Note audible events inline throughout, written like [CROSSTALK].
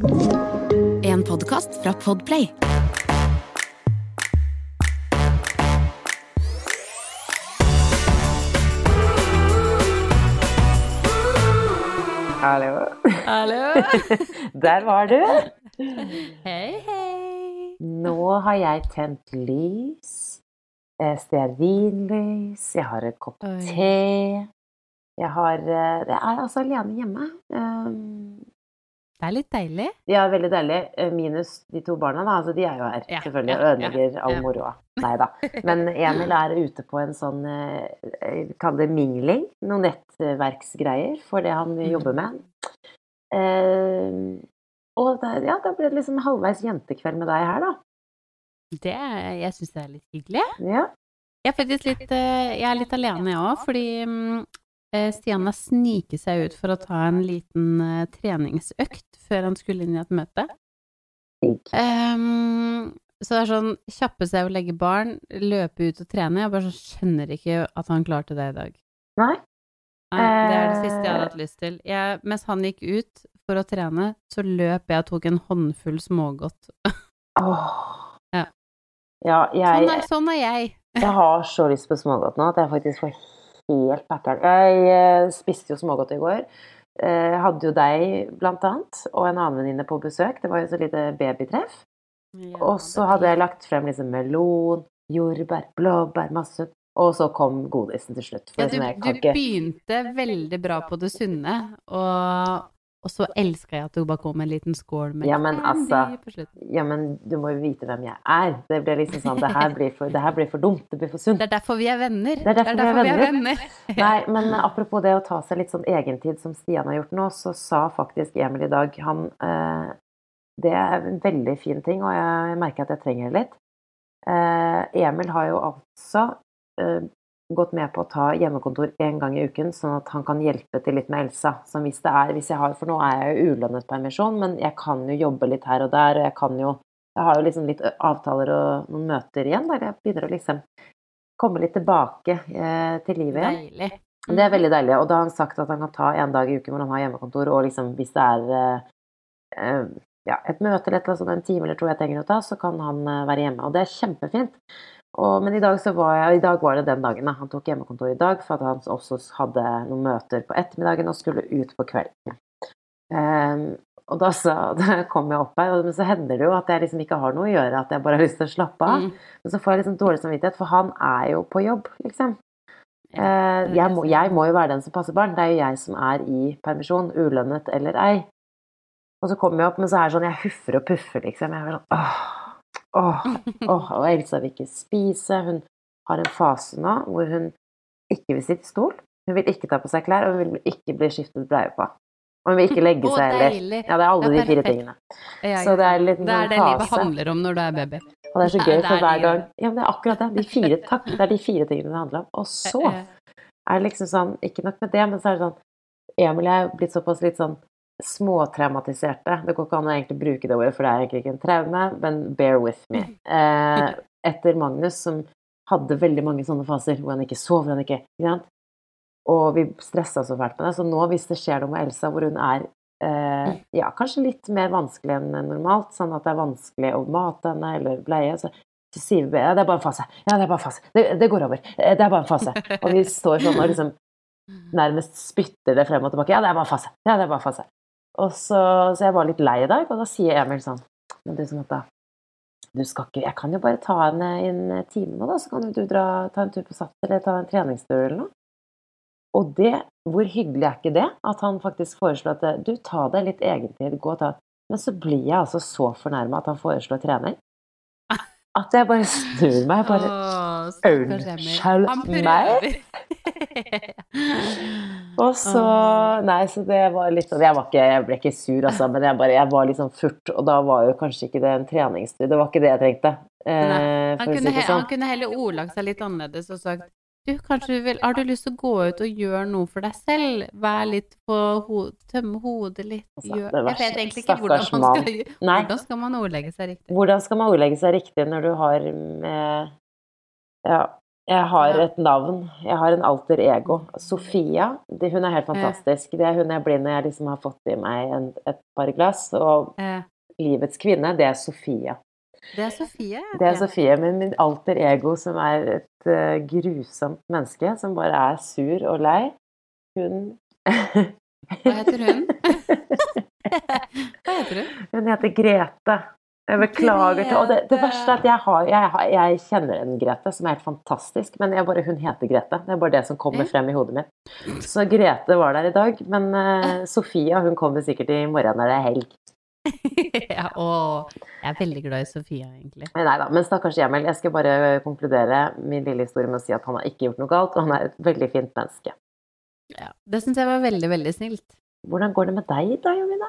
En podkast fra Podplay. Hallo. Hallo. [LAUGHS] Der var du. Hei, hei. Nå har jeg tent lys. eh, Stearinlys. Jeg har en kopp Oi. te. Jeg har eh, Jeg er altså alene hjemme. Det er litt deilig. Ja, veldig deilig. eh, Minus de to barna, da. Altså, de er jo her, Ja, selvfølgelig, ja, og ødelegger ja, all ja. moroa. Nei da. Men Emil er ute på en sånn eh, Kall det mingling. Noen nettverksgreier for det han Mm. jobber med. Eh, og det, ja, da ble det liksom halvveis jentekveld med deg her, da. Det jeg syns det er litt hyggelig. Ja. Jeg er faktisk litt, jeg er litt alene, jeg òg, fordi mm, Stian har sniket seg ut for å ta en liten treningsøkt før han skulle inn i et møte. Ehm, så det er sånn kjappe seg å legge barn, løpe ut og trene. Jeg bare så skjønner ikke at han klarte det i dag. Nei? Nei, det er det Eh. siste jeg hadde hatt lyst til. Jeg, mens han gikk ut for å trene, så løp jeg og tok en håndfull smågodt. oh. Ja. Ja, jeg, Sånn er, sånn er jeg. jeg har så lyst på smågodt nå at jeg faktisk får helt pattern. Jeg eh, spiste jo smågodt i går. Eh, hadde jo deg, blant annet, og en annen venninne på besøk. Det var jo så lite babytreff. Og så hadde jeg lagt frem liksom melon, jordbær, blåbær, masse Og så kom godisen til slutt. Ja, liksom, du, du begynte veldig bra på det sunne, og, og så elsker jeg at du bare kom med en liten skål med Ja, men altså, på slutten. Ja, men du må jo vite hvem jeg er. Det blir liksom sånn Det her blir for, det her blir for dumt. Det blir for sunt. Det er derfor vi er venner. Det er derfor vi er venner. Nei, men apropos det å ta seg litt sånn egentid som Stian har gjort nå, så sa faktisk Emil i dag han eh, Det er en veldig fin ting, og jeg merker at jeg trenger det litt. Eh, Emil har jo altså eh, gått med på å ta hjemmekontor én gang i uken, sånn at han kan hjelpe til litt med Elsa. Som hvis det er, hvis jeg har, For nå er jeg jo ulønnet permisjon, men jeg kan jo jobbe litt her og der, og jeg kan jo Jeg har jo liksom litt avtaler og noen møter igjen der jeg begynner å liksom komme litt tilbake eh, til livet igjen. Deilig. Det er veldig deilig. Og da har han sagt at han kan ta en dag i uken hvor han har hjemmekontor, og liksom hvis det er eh, eh, ja, et møte eller et eller annet sånt, en time eller to jeg trenger å ta, så kan han eh, være hjemme. Og det er kjempefint. Og, men i dag, så var jeg, i dag var det den dagen. Da. Han tok hjemmekontor i dag for at han også hadde noen møter på ettermiddagen og skulle ut på kvelden. Um, og da, så, [LAUGHS] da kom jeg opp her, og, men så hender det jo at jeg liksom ikke har noe å gjøre, at jeg bare har lyst til å slappe av. Mm. Men så får jeg liksom dårlig samvittighet, for han er jo på jobb, liksom. Er jeg, må, jeg må jo være den som passer barn. Det er jo jeg som er i permisjon, ulønnet eller ei. Og så kommer jeg opp, men så er det sånn Jeg huffer og puffer, liksom. Jeg er sånn åh, åh, åh. Og Elsa vil ikke spise. Hun har en fase nå hvor hun ikke vil sitte i stol. Hun vil ikke ta på seg klær, og hun vil ikke bli skiftet bleie på. Og hun vil ikke legge seg heller. Ja, det er alle de fire tingene. Så det er litt det er det livet handler om når du er baby. Og det er så [LAUGHS] gøy, for hver gang Ja, men det er akkurat det. De fire, takk, det er de fire tingene det handler om. Og så er det liksom sånn Ikke nok med det, men så er det sånn Emil er blitt såpass litt sånn småtraumatiserte. Det går ikke an å egentlig bruke det ordet, for det er egentlig ikke en traume, men bear with me. Eh, etter Magnus, som hadde veldig mange sånne faser hvor han ikke sov, hvor han ikke ikke? Og vi stressa så fælt med det. Så nå, hvis det skjer noe med Elsa hvor hun er eh, ja, kanskje litt mer vanskelig enn normalt, sånn at det er vanskelig å mate henne eller bleie, så, så sier vi ja, det er bare en fase. Ja, det er bare en fase. Det, det går over. Eh, Det er bare en fase. Og vi står sånn og liksom [LAUGHS] nærmest spytter det frem og tilbake. Ja, det er bare en fase. Ja, det er bare en fase. Og så, så jeg var litt lei i dag, og da sier Emil sånn Men du, Samantha, du skal ikke Jeg kan jo bare ta henne en time nå, da, så kan du dra, ta en tur på SAT eller ta en treningstur eller noe. Og det, hvor hyggelig er ikke det? At han faktisk foreslår at du, ta deg litt egentid, gå og ta Men så blir jeg altså så fornærma at han foreslår trening. At jeg bare snur meg. bare Emil. Unnskyld meg? [LAUGHS] Og så Nei, så det var litt sånn Jeg, jeg ble ikke sur, altså, men jeg, bare, jeg var litt sånn furt. Og da var jo kanskje ikke det en treningstur. Det var ikke det jeg trengte. Eh, Han si kunne, sånn. han kunne heller ordlagt seg litt annerledes og sagt du, kanskje du vil, Har du lyst til å gå ut og gjøre noe for deg selv? Vær litt på ho Tømme hodet litt. Altså, Gjør, jeg vet egentlig ikke hvordan man skal, hvordan skal man ordlegge seg riktig. Hvordan skal man ordlegge seg riktig når du har med Ja, Jeg har et navn. Jeg har en alter ego. Sofia. Det, hun er helt fantastisk. Det er hun jeg blir når jeg liksom har fått i meg en, et par glass. Og ja. livets kvinne, det er Sofia. det er Sofie. Det er. Sofie, men min alter ego, som er et uh, grusomt menneske, som bare er sur og lei, hun Hva heter hun? [LAUGHS] Hva heter hun? Hun heter Grete. Jeg beklager til Og det, det verste er at jeg, har, jeg, har, jeg kjenner en Grete som er helt fantastisk, men bare, hun heter Grete. Det er bare det som kommer frem i hodet mitt. Så Grete var der i dag, men uh, [LAUGHS] Sofia hun kommer sikkert i morgen når det er helg. [LAUGHS] ja, å, jeg er veldig glad i Sofia, egentlig. Nei da, men stakkars Emil, jeg skal bare konkludere min lille historie med å si at han har ikke gjort noe galt, og han er et veldig fint menneske. Ja, det syns jeg var veldig, veldig snilt. Hvordan går det med deg da, Jovina?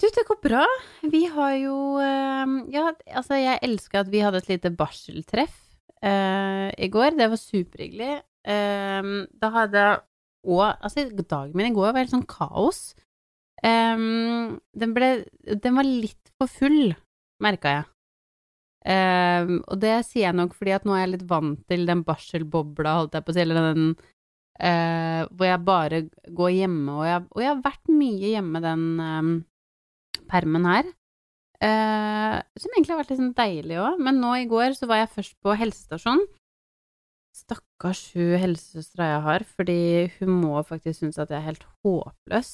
Du, det går bra. Vi har jo eh, Ja, altså, jeg elsker at vi hadde et lite barseltreff uh, i går. Det var superhyggelig. Um, da hadde og Altså, dagen min i går var helt sånn kaos. Um, den ble Den var litt for full, merka jeg. Um, og det sier jeg nok fordi at nå er jeg litt vant til den barselbobla, holdt jeg på å si, eller den uh, hvor jeg bare går hjemme, og jeg, og jeg har vært mye hjemme den permen her. Uh, som egentlig har vært litt sånn deilig òg, men nå i går så var jeg først på helsestasjonen. Stakkars hun helsesøstera jeg har, fordi hun må faktisk synes at jeg er helt håpløs.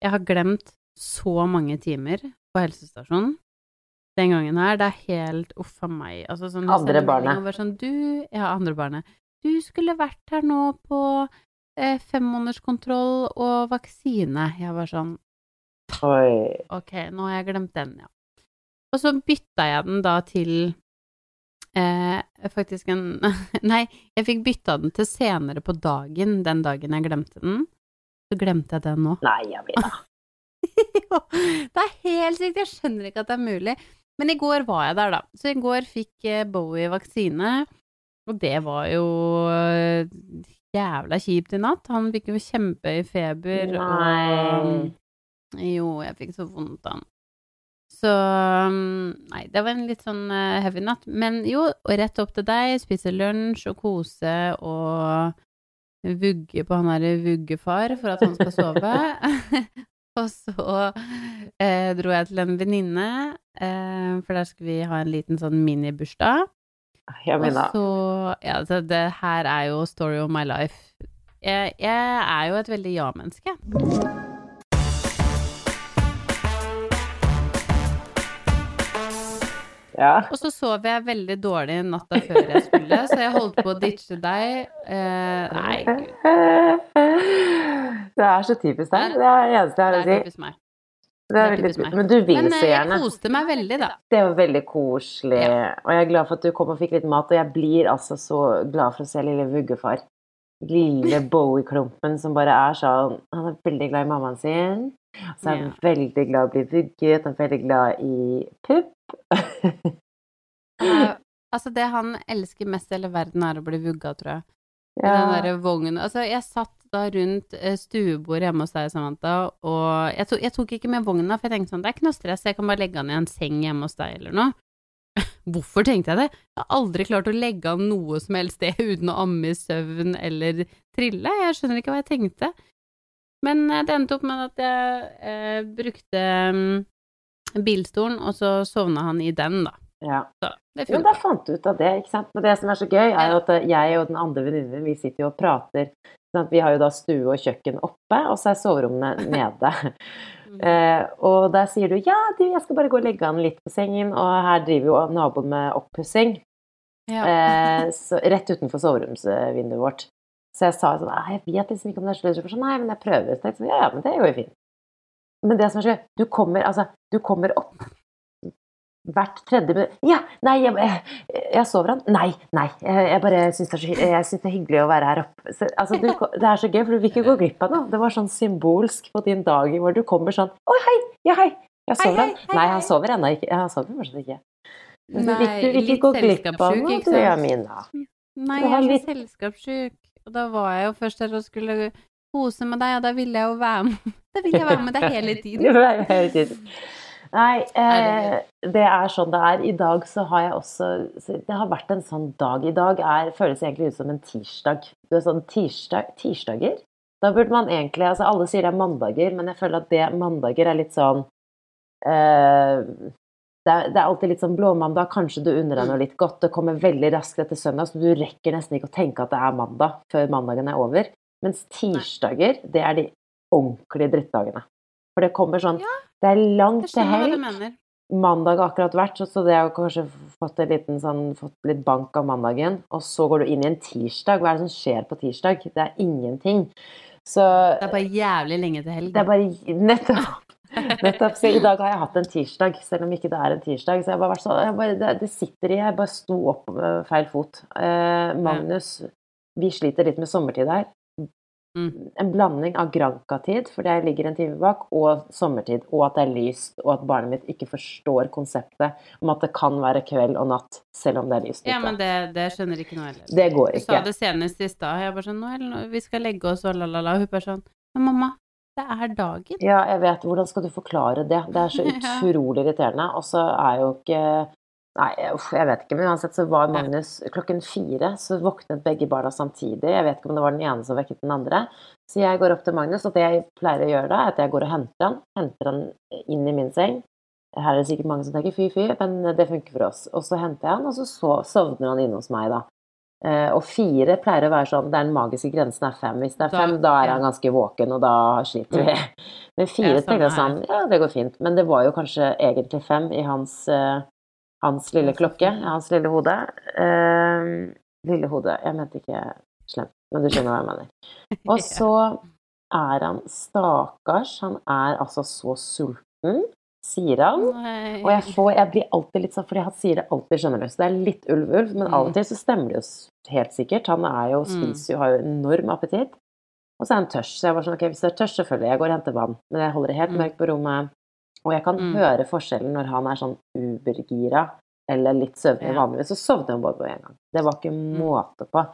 Jeg har glemt så mange timer på helsestasjonen den gangen her. Det er helt uff a meg. Altså, sånn, Andre sender barnet. Sånn, du, ja, andre barnet. Du skulle vært her nå på eh, femmånederskontroll og vaksine. Jeg var sånn Oi. Ok, nå har jeg glemt den, ja. Og så bytta jeg den da til eh, faktisk en [LAUGHS] Nei, jeg fikk bytta den til senere på dagen, den dagen jeg glemte den. Så glemte jeg den nå. Nei, Jovina. [LAUGHS] Jo, det er helt sykt, jeg skjønner ikke at det er mulig. Men i går var jeg der, da. Så i går fikk eh, Bowie vaksine, og det var jo eh, jævla kjipt i natt. Han fikk jo kjempehøy feber, Nei. og jo, jeg fikk så vondt av den. Så mm, nei, det var en litt sånn eh, heavy natt. Men jo, og rett opp til deg, spise lunsj og kose og vugge på han derre vuggefar for at han skal sove. [LAUGHS] og så eh, dro jeg til en venninne, eh, for der skulle vi ha en liten sånn minibursdag. Og Jovina. så Ja, altså, det her er jo story of my life. Jeg, jeg er jo et veldig ja-menneske. Ja. Og så sov jeg veldig dårlig natta før jeg skulle, så jeg holdt på å ditche deg. Eh, nei, gud. [LAUGHS] Det er så typisk deg. Det er det eneste jeg har Det å er si. typisk meg. Det er veldig, meg. men du vil så eh, jeg koste meg veldig, da. Det var veldig koselig. Ja. Og jeg er glad for at du kom og fikk litt mat. Og jeg blir altså så glad for å se lille vuggefar. Lille Bowie-klumpen som bare er sånn Han er veldig glad i mammaen sin. Så er han Ja. veldig glad i å bli vugget. Er veldig glad i pupp. Eh, [LAUGHS] altså, det han elsker mest i hele verden, er å bli vugga, tror jeg. I den Ja. derre vognen Altså, jeg satt da rundt eh, stuebordet hjemme hos deg, Samantha, og jeg, to, jeg tok ikke med vogna, for jeg tenkte sånn, det er ikke noe stress, jeg kan bare legge han i en seng hjemme hos deg eller noe. [LAUGHS] Hvorfor tenkte jeg det? Jeg har aldri klart å legge han noe som helst sted uten å amme i søvn eller trille. Jeg skjønner ikke hva jeg tenkte. Men eh, det endte opp med at jeg eh, brukte mm, bilstolen, og så sovna han i den, da. ja. Så det Jo, da fant du ut av det, ikke sant. Men det som er så gøy, er jo at eh, jeg og den andre venninnen, vi sitter jo og prater. Sånn vi har jo da stue og kjøkken oppe, og så er soverommene [LAUGHS] nede. Eh, og der sier du ja, du, jeg skal bare gå og legge han litt på sengen, og her driver jo naboen med oppussing. Ja. Eh, rett utenfor soveromsvinduet vårt. Så jeg sa sånn Jeg vet liksom ikke om det er slutt. Sånn, Nei, men jeg prøver. Så jeg sånn, ja, ja, men det går jo fint. Men det som er så du kommer, altså, du kommer opp hvert tredje minutt Ja, nei, jeg, jeg, jeg sover han. Nei, nei. Jeg, bare syns det, det er hyggelig å være her oppe. Så, altså, du, det er så gøy, for du vil ikke gå glipp av noe. Det var sånn symbolsk på din dag hvor du kommer sånn Å, hei! Ja, hei! Jeg sover han. Nei, han sover ennå ikke. Han sover fortsatt ikke. Du, vil- ikke gå glipp av noe, du? Jamina. Nei, jeg er så selskapssjuk. Og da var jeg jo først der og skulle kose med deg, og da ville jeg jo være med. [LAUGHS] Da ville jeg være med deg hele [LAUGHS] tiden. hele tiden. Nei, eh, det er sånn det er. I dag så har jeg også Det har vært en sånn dag. I dag er, føles egentlig ut som en tirsdag. Du er sånn tirsdag, Tirsdager? Da burde man egentlig altså Alle sier det er mandager, men jeg føler at det mandager er litt sånn eh, det er, det er, alltid litt sånn blåmandag. Kanskje du unner deg noe litt godt. Det kommer veldig raskt etter søndag, så du rekker nesten ikke å tenke at det er mandag før mandagen er over. Mens tirsdager, det er de ordentlige drittdagene. For det kommer sånn Ja, Det er langt til helg. Mandag har akkurat vært, så det har kanskje fått en liten sånn Fått litt bank av mandagen. Og så går du inn i en tirsdag. Hva er det som skjer på tirsdag? Det er ingenting. Så Det er bare jævlig lenge til helg. det er bare Nettopp. Nettopp. Så i dag har jeg hatt en tirsdag, selv om ikke det er en tirsdag. Så jeg bare vært sånn jeg bare, det, det sitter i Jeg bare sto opp med feil fot. Eh, Magnus, vi sliter litt med sommertid her. Mm. En blanding av Granca-tid, fordi jeg ligger en time bak, og sommertid, og at det er lyst, og at barnet mitt ikke forstår konseptet om at det kan være kveld og natt, selv om det er lyst ute. Ja, men det, det skjønner ikke noe heller. Det går Du sa det senest i stad. Jeg bare sånn nå- vi skal legge oss og la-la-la. Hun bare sånn Men mamma, det er dagen. Ja, jeg vet. Hvordan skal du forklare det? Det er så [LAUGHS] utrolig irriterende. Og så er jo ikke Nei, uff, jeg vet ikke. Men uansett så var Magnus klokken fire, så våknet begge barna samtidig. Jeg vet ikke om det var den ene som vekket den andre. Så jeg går opp til Magnus, og det jeg pleier å gjøre da, er at jeg går og henter han. Henter han inn i min seng. Her er det sikkert mange som tenker fy, fy, men det funker for oss. Og så henter jeg han, og så, så sovner han inne hos meg, da. Eh, og fire pleier å være sånn Den magiske grensen er fem. Hvis det er Da- fem, da er ja. han ganske våken, og da sliter vi. [LAUGHS] Men fire Ja, tenker jeg sånn Ja, det går fint. Men det var jo kanskje egentlig fem i hans, eh, hans lille klokke, i hans lille hode. Uh, lille hode. Jeg mente ikke slemt, men du skjønner hva jeg mener. [LAUGHS] Og så er han stakkars. Han er altså så sulten, sier han. Nei. Og jeg, får, jeg blir alltid litt sånn, fordi han sier det alltid, skjønner du. Så det er litt ulv-ulv, men av og til så stemmer det jo helt sikkert. Han er jo, Mm. spiser jo, har jo enorm appetitt. Og så er han tørst. Så jeg var sånn, ok, hvis du er tørst, selvfølgelig, jeg går og henter vann. Men jeg holder det helt Mm. mørkt på rommet. Og jeg kan Mm. høre forskjellen når han er sånn ubergira eller litt søvnig Ja. vanligvis. Så sovner han bare på en gang. Det var ikke Mm. måte på.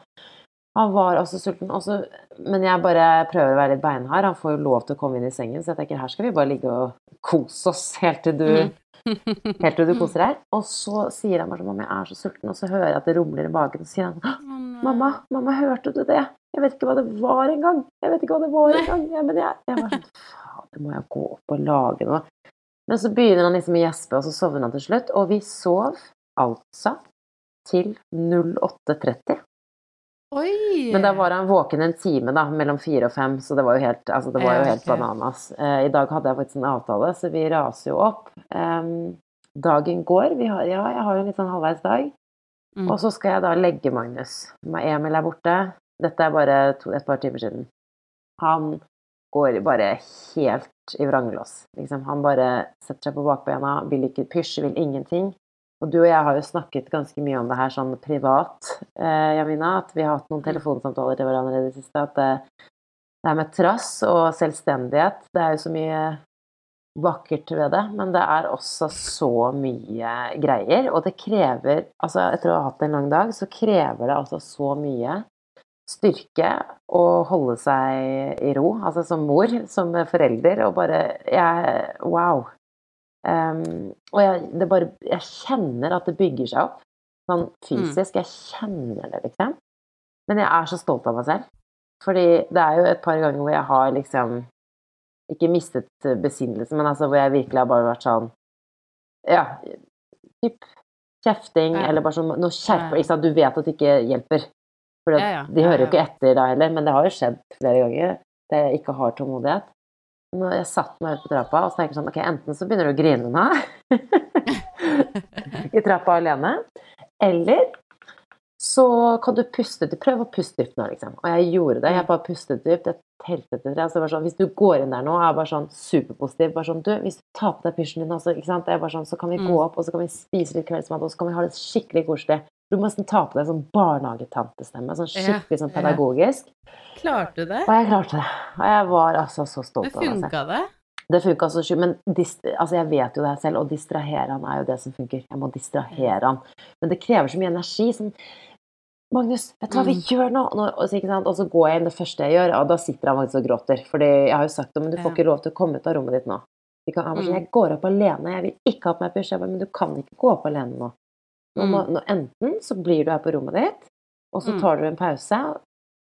Han var altså sulten. Også, men jeg bare prøver å være litt beinhard. Han får jo lov til å komme inn i sengen, så jeg tenker her skal vi bare ligge og kose oss helt til du Mm. [LAUGHS] Helt til du koser deg. Og så sier han bare sånn Mamma, jeg er så sulten. Og så hører jeg at det rumler i magen. Og så sier han «Hå, Mamma, mamma, hørte du det? Jeg vet ikke hva det var engang. Jeg vet ikke hva det var engang. Ja, men jeg, jeg var sånn Fader, må jeg gå opp og lage noe? Men så begynner han liksom å gjespe, og så sovner han til slutt. Og vi sov altså til 08.30. Oi! Men da var han våken en time, da, mellom fire og fem, så det var jo helt, altså, det var jo helt bananas. Eh, I dag hadde jeg faktisk en avtale, så vi raser jo opp. Em, dagen går. Vi har, ja, jeg har jo en litt sånn halvveis dag. Mm. Og så skal jeg da legge Magnus. Emil er borte. Dette er bare to, et par timer siden. Han går bare helt i vranglås. Liksom, han bare setter seg på bakbena, vil ikke pysje, vil ingenting. Og du og jeg har jo snakket ganske mye om det her sånn privat, eh, Jamina. At vi har hatt noen telefonsamtaler til hverandre i det siste. At det, det her med trass og selvstendighet, det er jo så mye vakkert ved det, men det er også så mye greier. Og det krever Altså, etter å ha hatt en lang dag, så krever det altså så mye styrke å holde seg i ro. Altså som mor, som forelder, og bare Jeg Wow. Em, og jeg, det bare, jeg kjenner at det bygger seg opp, sånn fysisk. Jeg kjenner det, liksom. Men jeg er så stolt av meg selv. Fordi det er jo et par ganger hvor jeg har liksom Ikke mistet besinnelsen, men altså hvor jeg virkelig har bare vært sånn Ja, typ kjefting, Ja. eller bare sånn Nå skjerper ikke sant? Du vet at det ikke hjelper. For Ja, ja. de hører jo ikke etter da heller, men det har jo skjedd flere ganger. Det jeg ikke har tålmodighet. Når jeg satt meg ut på trappa og så tenker sånn Ok, enten så begynner du å grine nå [LAUGHS] i trappa alene, eller så kan du puste dypt. Prøv å puste dypt nå, liksom. Og jeg gjorde det. Jeg bare pustet dypt. Jeg telte til tre. Altså bare sånn, hvis du går inn der nå og er bare sånn superpositiv bare sånn, du, Hvis du tar på deg pysjen din også, ikke sant? Er bare sånn, så kan vi Mm. gå opp, og så kan vi spise litt kveldsmat, og så kan vi ha det skikkelig koselig. Du må nesten ta på deg sånn barnehagetantestemme. Sånn skikkelig sånn pedagogisk. Klarte du det? Og jeg klarte det. Og jeg var altså så stolt av meg selv. funka det? Det funka så sjukt, men altså jeg vet jo det selv, å distrahere han er jo det som funker. Jeg må distrahere han. Men det krever så mye energi. Sånn Magnus, vet du hva vi Mm. gjør nå? Nå- Og så, ikke sant? og så går jeg inn, det første jeg gjør, og da sitter han faktisk og gråter. Fordi jeg har jo sagt det, men du får ikke lov til å komme ut av rommet ditt nå. Kan, han var sånn, Mm. jeg går opp alene, jeg vil ikke ha på meg pysj. Jeg bare, men du kan ikke gå opp alene nå. Nå, Mm. nå enten så blir du her på rommet ditt, og så Mm. tar du en pause,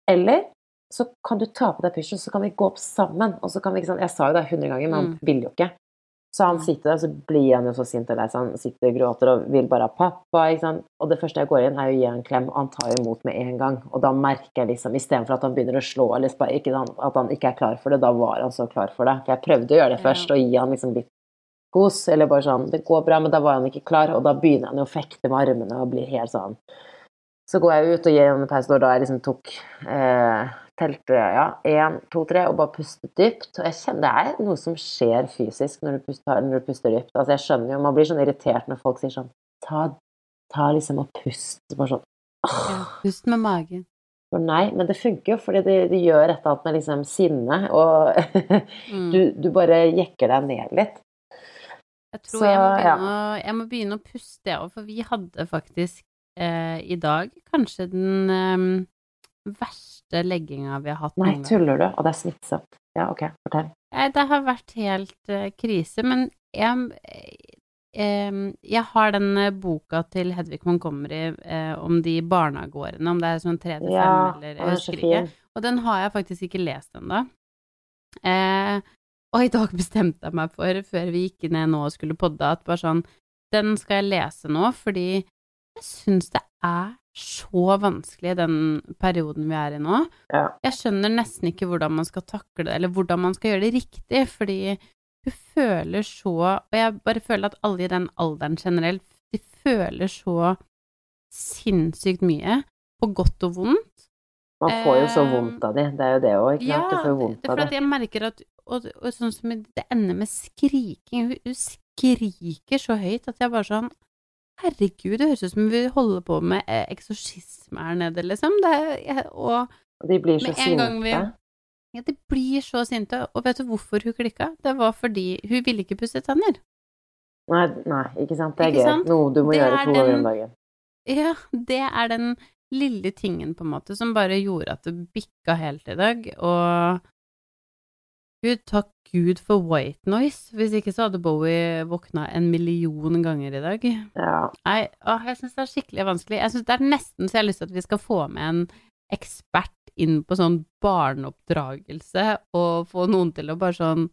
eller så kan du ta på deg pysjen, så kan vi gå opp sammen. Og så kan vi, ikke sant, Jeg sa jo det hundre ganger, men han vil jo ikke. Så han Mm. sitter der, så blir han jo så sint og lei seg. Han sitter og gråter og vil bare ha pappa. ikke sant? Og det første jeg går inn, er å gi han en klem, og han tar imot med en gang. Og da merker jeg liksom, istedenfor at han begynner å slå, eller ikke, at han ikke er klar for det, da var han så klar for det. For jeg prøvde å gjøre det først, og gi han liksom litt kos, eller bare sånn 'Det går bra', men da var han ikke klar, og da begynner han jo å fekte med armene og blir helt sånn Så går jeg ut og gir han en pause, og da jeg liksom tok eh, Telte ja, én, to, tre, og bare pustet dypt. Og jeg kjenner det er noe som skjer fysisk når du puster, når du puster dypt. Altså jeg skjønner jo, Man blir sånn irritert når folk sier sånn Ta, ta liksom og pust. Bare sånn Ja, pust med magen. For nei, men det funker jo, fordi det, det gjør et eller annet med liksom sinne, og [LAUGHS] Mm. du, du bare jekker deg ned litt. Jeg tror Så, jeg, må ja. begynne å, jeg må begynne å puste, jeg òg, for vi hadde faktisk eh, i dag kanskje den eh, verste legginga vi har hatt Nei, tuller du? Og det er smittsomt. Ja, ok, fortell. Det har vært helt eh, krise, men jeg, eh, jeg har den eh, boka til Hedvig Montgomery eh, om de barnegårdene, om det er sånn tre til fem Ja, eller jeg er husker ikke. Og den har jeg faktisk ikke lest ennå. Eh, og i dag bestemte jeg meg for, før vi gikk ned nå og skulle podde, at bare sånn Den skal jeg lese nå, fordi jeg syns det er så vanskelig den perioden vi er i nå. Ja. Jeg skjønner nesten ikke hvordan man skal takle det, eller hvordan man skal gjøre det riktig, fordi du føler så Og jeg bare føler at alle i den alderen generelt, de føler så sinnssykt mye, på godt og vondt. Man får jo så Eh, vondt av de, det er jo det òg, ikke sant? Du får det vondt av for at det. jeg merker at og, og sånn som det ender med skriking. Hun, skriker så høyt at jeg bare sånn Herregud, det høres ut som vi holder på med eh, eksorsisme her nede, liksom. Det, jeg, og Og de blir så gang vi- sinte. ja, de blir så sinte. Og vet du hvorfor hun klikka? Det var fordi hun ville ikke pusse tenner. Nei, nei, ikke sant. Det er gøy. Noe du må Det gjøre to ganger om dagen. Ja, det er den lille tingen, på en måte, som bare gjorde at det bikka helt i dag. Og Gud, takk Gud for white noise. Hvis ikke så hadde Bowie våkna en million ganger i dag. Ja. Nei, å, jeg syns det er skikkelig vanskelig. Jeg synes Det er nesten så jeg har lyst til at vi skal få med en ekspert inn på sånn barneoppdragelse, og få noen til å bare sånn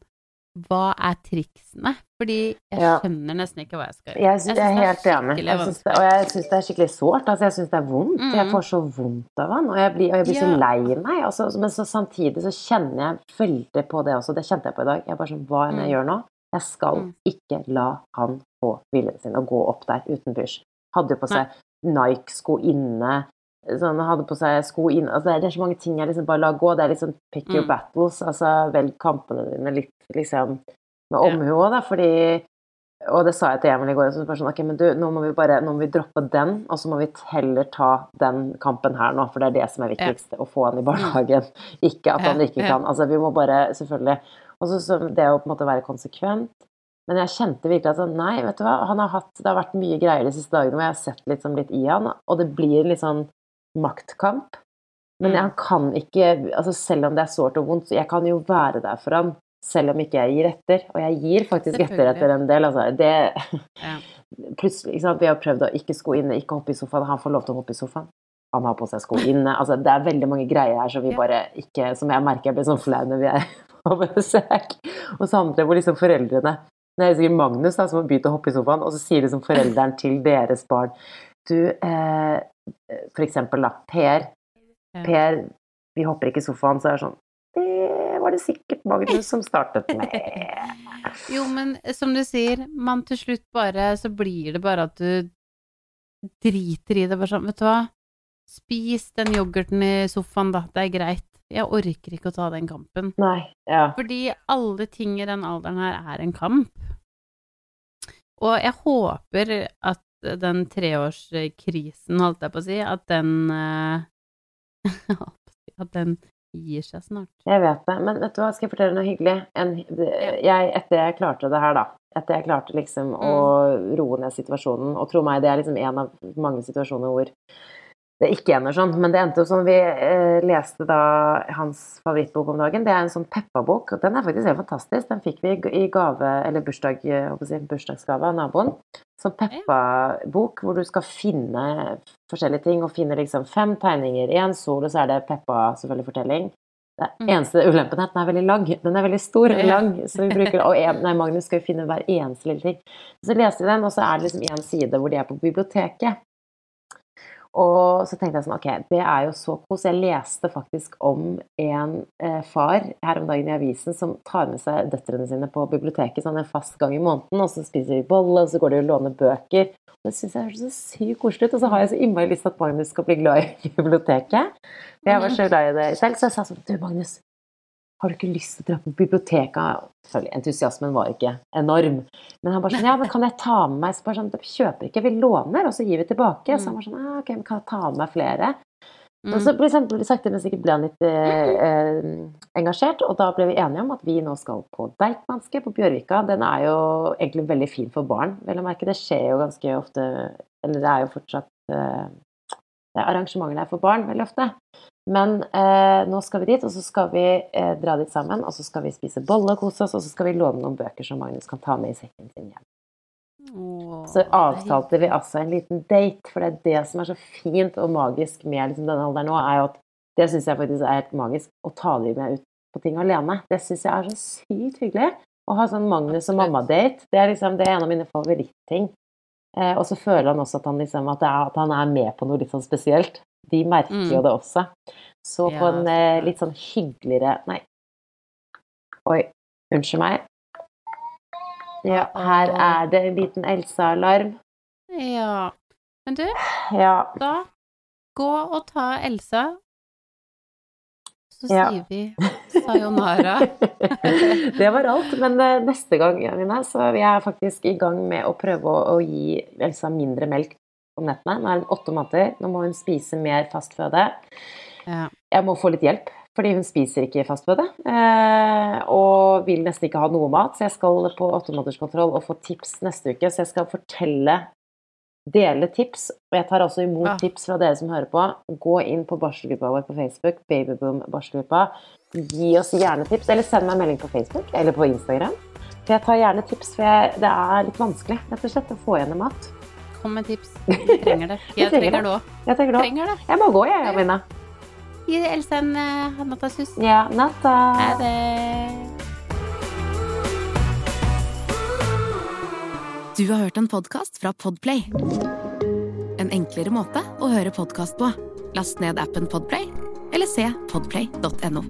Hva er triksene? Fordi jeg Ja. skjønner nesten ikke hva jeg skal gjøre. Jeg, synes, jeg er helt enig. Jeg det, og jeg syns det er skikkelig sårt. Altså, jeg syns det er vondt. Mm. Jeg får så vondt av han, og jeg blir, og jeg blir så lei meg. Altså, men så samtidig så kjenner jeg veldig på det også. Det kjente jeg på i dag. Jeg bare sånn, Hva enn jeg Mm. gjør nå, jeg skal Mm. ikke la han få viljen sin og gå opp der uten pysj. Hadde jo på seg Nike-sko inne. Sånn, hadde på seg sko inn altså, det, er, så mange ting jeg liksom bare lar gå. Det er liksom pick your Mm. battles. Altså velg kampene dine litt liksom med Ja. omhu òg, da, fordi og det sa jeg til Emil i går. Så sånn, ok, men du, nå må vi bare nå må vi droppe den, og så må vi heller ta den kampen her nå, for det er det som er viktigst. Å få han i barnehagen. [LAUGHS] Ikke at han ikke kan. Altså, vi må bare Selvfølgelig. Og så det å på en måte være konsekvent. Men jeg kjente virkelig at sånn, nei, vet du hva, han har hatt, det har vært mye greier de siste dagene hvor jeg har sett litt, sånn, litt i han, og det blir litt sånn maktkamp. Men Mm. han kan ikke altså Selv om det er sårt og vondt, så jeg kan jo være der for han selv om ikke jeg gir etter. Og jeg gir faktisk etter etter en del. Altså, det, Ja. [LAUGHS] plutselig, sant? Vi har prøvd å ikke sko inne, ikke hoppe i sofaen. Han får lov til å hoppe i sofaen. Han har på seg sko inne. Altså, det er veldig mange greier her som vi bare ikke Som jeg merker jeg blir sånn flau når vi er [LAUGHS] på besøk hos andre, hvor liksom foreldrene Det er sikkert Magnus da, som har begynt å hoppe i sofaen, og så sier liksom forelderen til deres barn Du, eh, for eksempel da, Per. Per, vi hopper ikke i sofaen, så er det sånn Det var det sikkert Magnus som startet med. [LAUGHS] Jo, men som du sier, man til slutt bare Så blir det bare at du driter i det. Bare sånn, vet du hva, spis den yoghurten i sofaen, da. Det er greit. Jeg orker ikke å ta den kampen. Nei. Ja. Fordi alle ting i den alderen her er en kamp. Og jeg håper at den treårskrisen, holdt jeg på å si, at den eh, [LAUGHS] At den gir seg snart. Jeg vet det, men vet du hva, skal jeg fortelle noe hyggelig? En, jeg, etter jeg klarte det her, da, etter jeg klarte liksom å roe ned situasjonen, og tro meg, det er liksom en av mange situasjoner hvor det ikke ender sånn, men det endte jo sånn Vi eh, leste da hans favorittbok om dagen. Det er en sånn Peppa-bok, og den er faktisk helt fantastisk. Den fikk vi i gave, eller bursdag, si, bursdagsgave av naboen. Sånn Peppa-bok, hvor du skal finne forskjellige ting, og finne liksom fem tegninger en sol, og så er det Peppa selvfølgelig fortelling. Det mm. eneste ulempen er at den er veldig lang. Den er veldig stor og lang. Så vi bruker, og nei, Magnus skal jo finne hver eneste lille ting. Så leste vi den, og så er det liksom én side hvor de er på biblioteket. Og så tenkte jeg sånn, ok, det er jo så kos. Jeg leste faktisk om en eh, far her om dagen i avisen som tar med seg døtrene sine på biblioteket sånn en fast gang i måneden, og så spiser de bolle, og så går de og låner bøker. Og det syns jeg høres så sykt koselig ut. Og så har jeg så innmari lyst til at Magnus skal bli glad i [LAUGHS] biblioteket. Jeg var så glad i det selv, så jeg sa sånn Du, Magnus, har du ikke lyst til å dra på biblioteket? Selvfølgelig, entusiasmen var ikke enorm. Men han bare sånn Ja, men kan jeg ta med meg Så bare sånn, Kjøper ikke, vi låner, og så gir vi tilbake. Så han var sånn ja, Ok, men kan jeg ta med meg flere? Mm. Og så ble sakte, men sikkert ble han litt eh, eh, engasjert, og da ble vi enige om at vi nå skal på Deichmanske på Bjørvika. Den er jo egentlig veldig fin for barn, vel å merke. Det skjer jo ganske ofte Eller det er jo fortsatt eh, Arrangementer der for barn veldig ofte. Men eh, nå skal vi dit, og så skal vi eh, dra dit sammen. Og så skal vi spise bolle og kose oss, og så skal vi låne noen bøker som Magnus kan ta med i sekken sin hjem. Oh, så avtalte vi altså en liten date, for det er det som er så fint og magisk med liksom, denne alderen nå, er jo at det syns jeg faktisk er helt magisk, å ta dem med ut på ting alene. Det syns jeg er så sykt hyggelig. Å ha sånn Magnus og mamma-date, det, liksom, det er en av mine favorittting. Eh, og så føler han også at han, liksom, at, er, at han er med på noe litt sånn spesielt de merker mm. jo det også. Så på en eh, litt sånn hyggeligere Nei. Oi, unnskyld meg. Ja, her er det en liten Elsa-alarm. Ja. Men du, ja. da gå og ta Elsa, så ja. sier vi sayonara. [LAUGHS] det var alt. Men uh, neste gang, Janina, så vi er faktisk i gang med å prøve å, å gi Elsa mindre melk om nettene. Nå er hun åtte måneder. Nå må hun spise mer fastføde. Ja. Jeg må få litt hjelp, fordi hun spiser ikke fastføde. Eh, og vil nesten ikke ha noe mat, så jeg skal på åttemånederskontroll og få tips neste uke. Så jeg skal fortelle, dele tips. Og jeg tar også imot ja. tips fra dere som hører på. Gå inn på barselgruppa vår på Facebook, Babyboom barselgruppa. Gi oss gjerne tips, eller send meg en melding på Facebook eller på Instagram. For jeg tar gjerne tips, for jeg, det er litt vanskelig rett og slett å få igjen mat. Kom med tips. [LAUGHS] Jeg trenger det. Jeg, trenger, det òg. Jeg trenger det. Trenger. Jeg må gå, jeg, Jamina. Gi Else en uh, nattasus. Ja, natta. Ha det. Du har hørt en podkast fra Podplay. En enklere måte å høre podkast på. Last ned appen Podplay, eller se podplay.no.